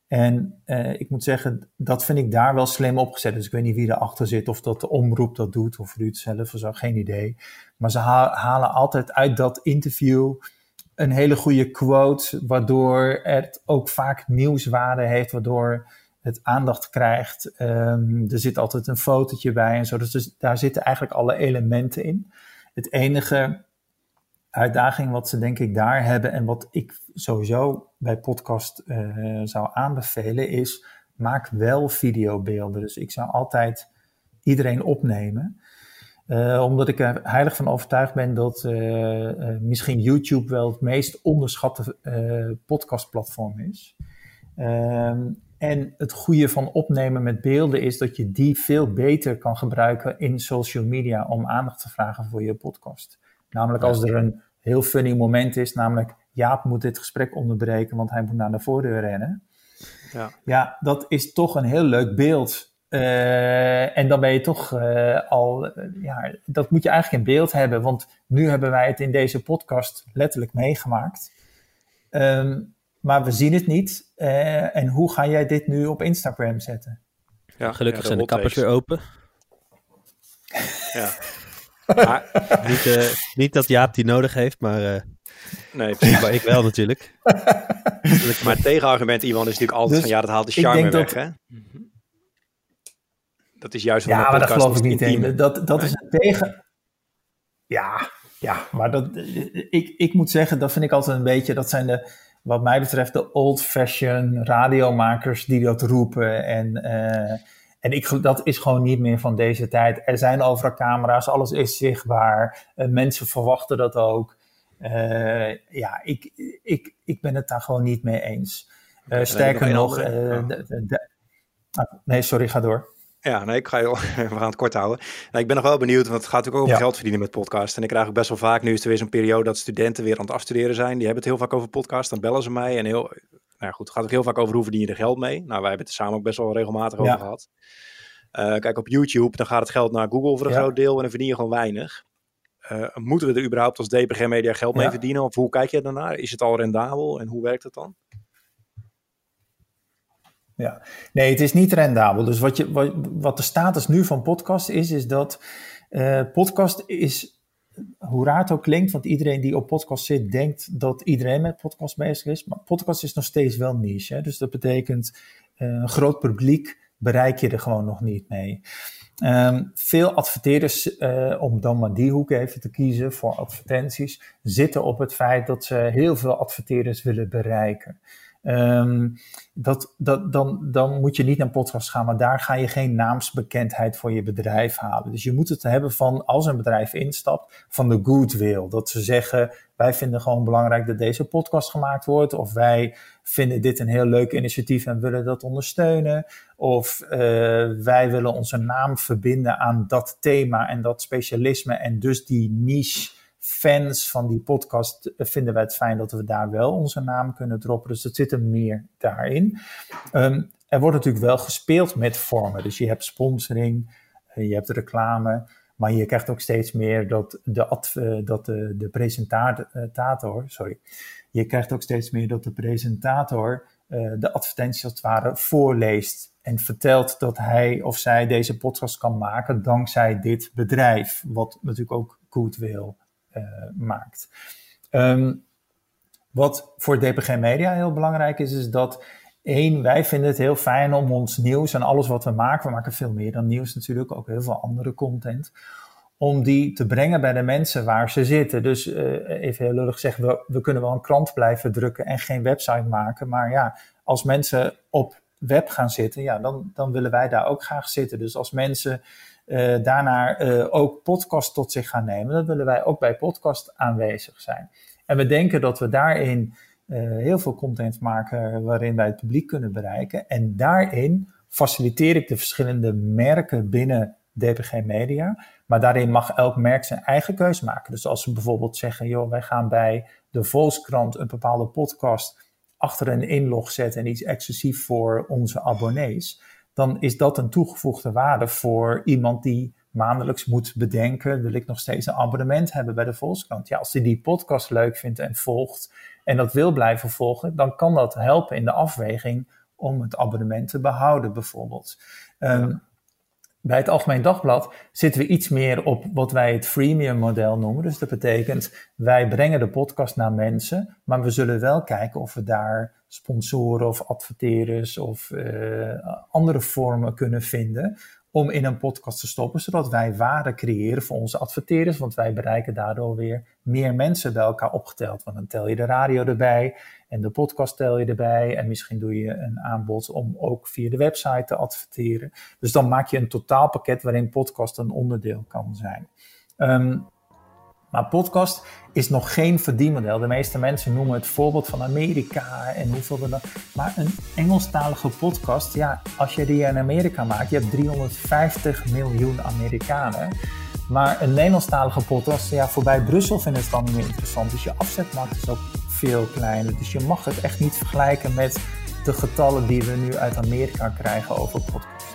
En uh, ik moet zeggen, dat vind ik daar wel slim opgezet. Dus ik weet niet wie erachter zit, of dat de omroep dat doet, of Ruud zelf, of zo, geen idee. Maar ze halen altijd uit dat interview een hele goede quote, waardoor het ook vaak nieuwswaarde heeft, waardoor het aandacht krijgt. Um, er zit altijd een fotootje bij en zo. Dus daar zitten eigenlijk alle elementen in. Het enige uitdaging wat ze denk ik daar hebben en wat ik sowieso bij podcast uh, zou aanbevelen is maak wel videobeelden. Dus ik zou altijd iedereen opnemen. Uh, omdat ik er heilig van overtuigd ben dat uh, misschien YouTube wel het meest onderschatte podcastplatform is. Ehm, en het goede van opnemen met beelden is dat je die veel beter kan gebruiken in social media om aandacht te vragen voor je podcast. Namelijk als er een heel funny moment is, namelijk Jaap moet dit gesprek onderbreken, want hij moet naar de voordeur rennen. Ja, ja dat is toch een heel leuk beeld. Uh, en dan ben je toch uh, al, uh, ja, dat moet je eigenlijk in beeld hebben, want nu hebben wij het in deze podcast letterlijk meegemaakt. Um, maar we zien het niet. en hoe ga jij dit nu op Instagram zetten? Ja, gelukkig ja, zijn de kappers weer open. Ja. Niet, uh, niet dat Jaap die nodig heeft, maar, uh, nee, precies. maar ik wel natuurlijk. maar het tegenargument, Iwan, is natuurlijk altijd dus van ja, dat haalt de charme weg. Dat... Hè? Dat is juist Ja, maar dat geloof ik niet in. Dat, dat is een tegen. Ja, ja, maar dat, ik, ik moet zeggen, dat vind ik altijd een beetje, dat zijn de, wat mij betreft, de old-fashioned radiomakers die dat roepen. En uh, en ik, dat is gewoon niet meer van deze tijd. Er zijn overal camera's, alles is zichtbaar. Uh, mensen verwachten dat ook. Uh, ja, ik, ik, ik ben het daar gewoon niet mee eens. Uh, sterker nog, ah, nee, sorry, ga door. Ja, nee, ik ga je, we gaan het kort houden. Nou, ik ben nog wel benieuwd, want het gaat natuurlijk ook over geld verdienen met podcast. En ik krijg ook best wel vaak, nu is er weer zo'n periode dat studenten weer aan het afstuderen zijn. Die hebben het heel vaak over podcast, dan bellen ze mij. En heel, nou goed, het gaat ook heel vaak over hoe verdien je er geld mee. Nou, wij hebben het er samen ook best wel regelmatig over gehad. Uh, kijk, op YouTube, dan gaat het geld naar Google voor een groot deel en dan verdien je gewoon weinig. Uh, moeten we er überhaupt als DPG Media geld mee verdienen? Of hoe kijk je daarnaar? Is het al rendabel en hoe werkt het dan? Ja, nee, het is niet rendabel. Dus wat, je, wat, wat de status nu van podcast is, is dat uh, podcast is hoe raar het ook klinkt, want iedereen die op podcast zit, denkt dat iedereen met podcast bezig is. Maar podcast is nog steeds wel niche. Hè? Dus dat betekent uh, een groot publiek bereik je er gewoon nog niet mee. Um, veel adverteerders, uh, om dan maar die hoek even te kiezen voor advertenties, zitten op het feit dat ze heel veel adverteerders willen bereiken. Um, dat, dat, dan, dan moet je niet naar podcast gaan, maar daar ga je geen naamsbekendheid voor je bedrijf halen. Dus je moet het hebben van, als een bedrijf instapt, van de goodwill. Dat ze zeggen, wij vinden gewoon belangrijk dat deze podcast gemaakt wordt, of wij vinden dit een heel leuk initiatief en willen dat ondersteunen, of uh, wij willen onze naam verbinden aan dat thema en dat specialisme en dus die niche fans van die podcast vinden wij het fijn dat we daar wel onze naam kunnen droppen. Dus dat zit er meer daarin. Um, er wordt natuurlijk wel gespeeld met vormen. Dus je hebt sponsoring, eh, je hebt reclame. Maar je krijgt ook steeds meer dat de, uh, dat de, presentator, sorry, je krijgt ook steeds meer dat de presentator de advertenties als het ware voorleest en vertelt dat hij of zij deze podcast kan maken dankzij dit bedrijf, wat natuurlijk ook goed wil maakt. Um, wat voor DPG Media heel belangrijk is, is dat één, wij vinden het heel fijn om ons nieuws en alles wat we maken, we maken veel meer dan nieuws natuurlijk, ook heel veel andere content, om die te brengen bij de mensen waar ze zitten. Dus uh, even heel lullig zeggen, we, we kunnen wel een krant blijven drukken en geen website maken, maar ja, als mensen op web gaan zitten, ja, dan, dan willen wij daar ook graag zitten. Dus als mensen uh, daarna uh, ook podcast tot zich gaan nemen, dan willen wij ook bij podcast aanwezig zijn. En we denken dat we daarin uh, heel veel content maken waarin wij het publiek kunnen bereiken. En daarin faciliteer ik de verschillende merken binnen DPG Media. Maar daarin mag elk merk zijn eigen keuze maken. Dus als we bijvoorbeeld zeggen, joh, wij gaan bij de Volkskrant een bepaalde podcast achter een inlog zetten en iets exclusief voor onze abonnees dan is dat een toegevoegde waarde voor iemand die maandelijks moet bedenken, wil ik nog steeds een abonnement hebben bij de Volkskrant? Ja, als hij die podcast leuk vindt en volgt en dat wil blijven volgen, dan kan dat helpen in de afweging om het abonnement te behouden, bijvoorbeeld. Ehm, bij het Algemeen Dagblad zitten we iets meer op wat wij het freemium model noemen. Dus dat betekent, wij brengen de podcast naar mensen, maar we zullen wel kijken of we daar sponsoren of adverteerders of uh, andere vormen kunnen vinden om in een podcast te stoppen, zodat wij waarde creëren voor onze adverteerders, want wij bereiken daardoor weer meer mensen bij elkaar opgeteld. Want dan tel je de radio erbij en de podcast tel je erbij en misschien doe je een aanbod om ook via de website te adverteren. Dus dan maak je een totaalpakket waarin podcast een onderdeel kan zijn. Um, maar podcast is nog geen verdienmodel. De meeste mensen noemen het voorbeeld van Amerika en hoeveel er dan. Maar een Engelstalige podcast, ja, als je die in Amerika maakt, je hebt 350 miljoen Amerikanen. Maar een Nederlandstalige podcast, ja, voorbij Brussel vinden het dan niet meer interessant. Dus je afzetmarkt is ook veel kleiner. Dus je mag het echt niet vergelijken met de getallen die we nu uit Amerika krijgen over podcast.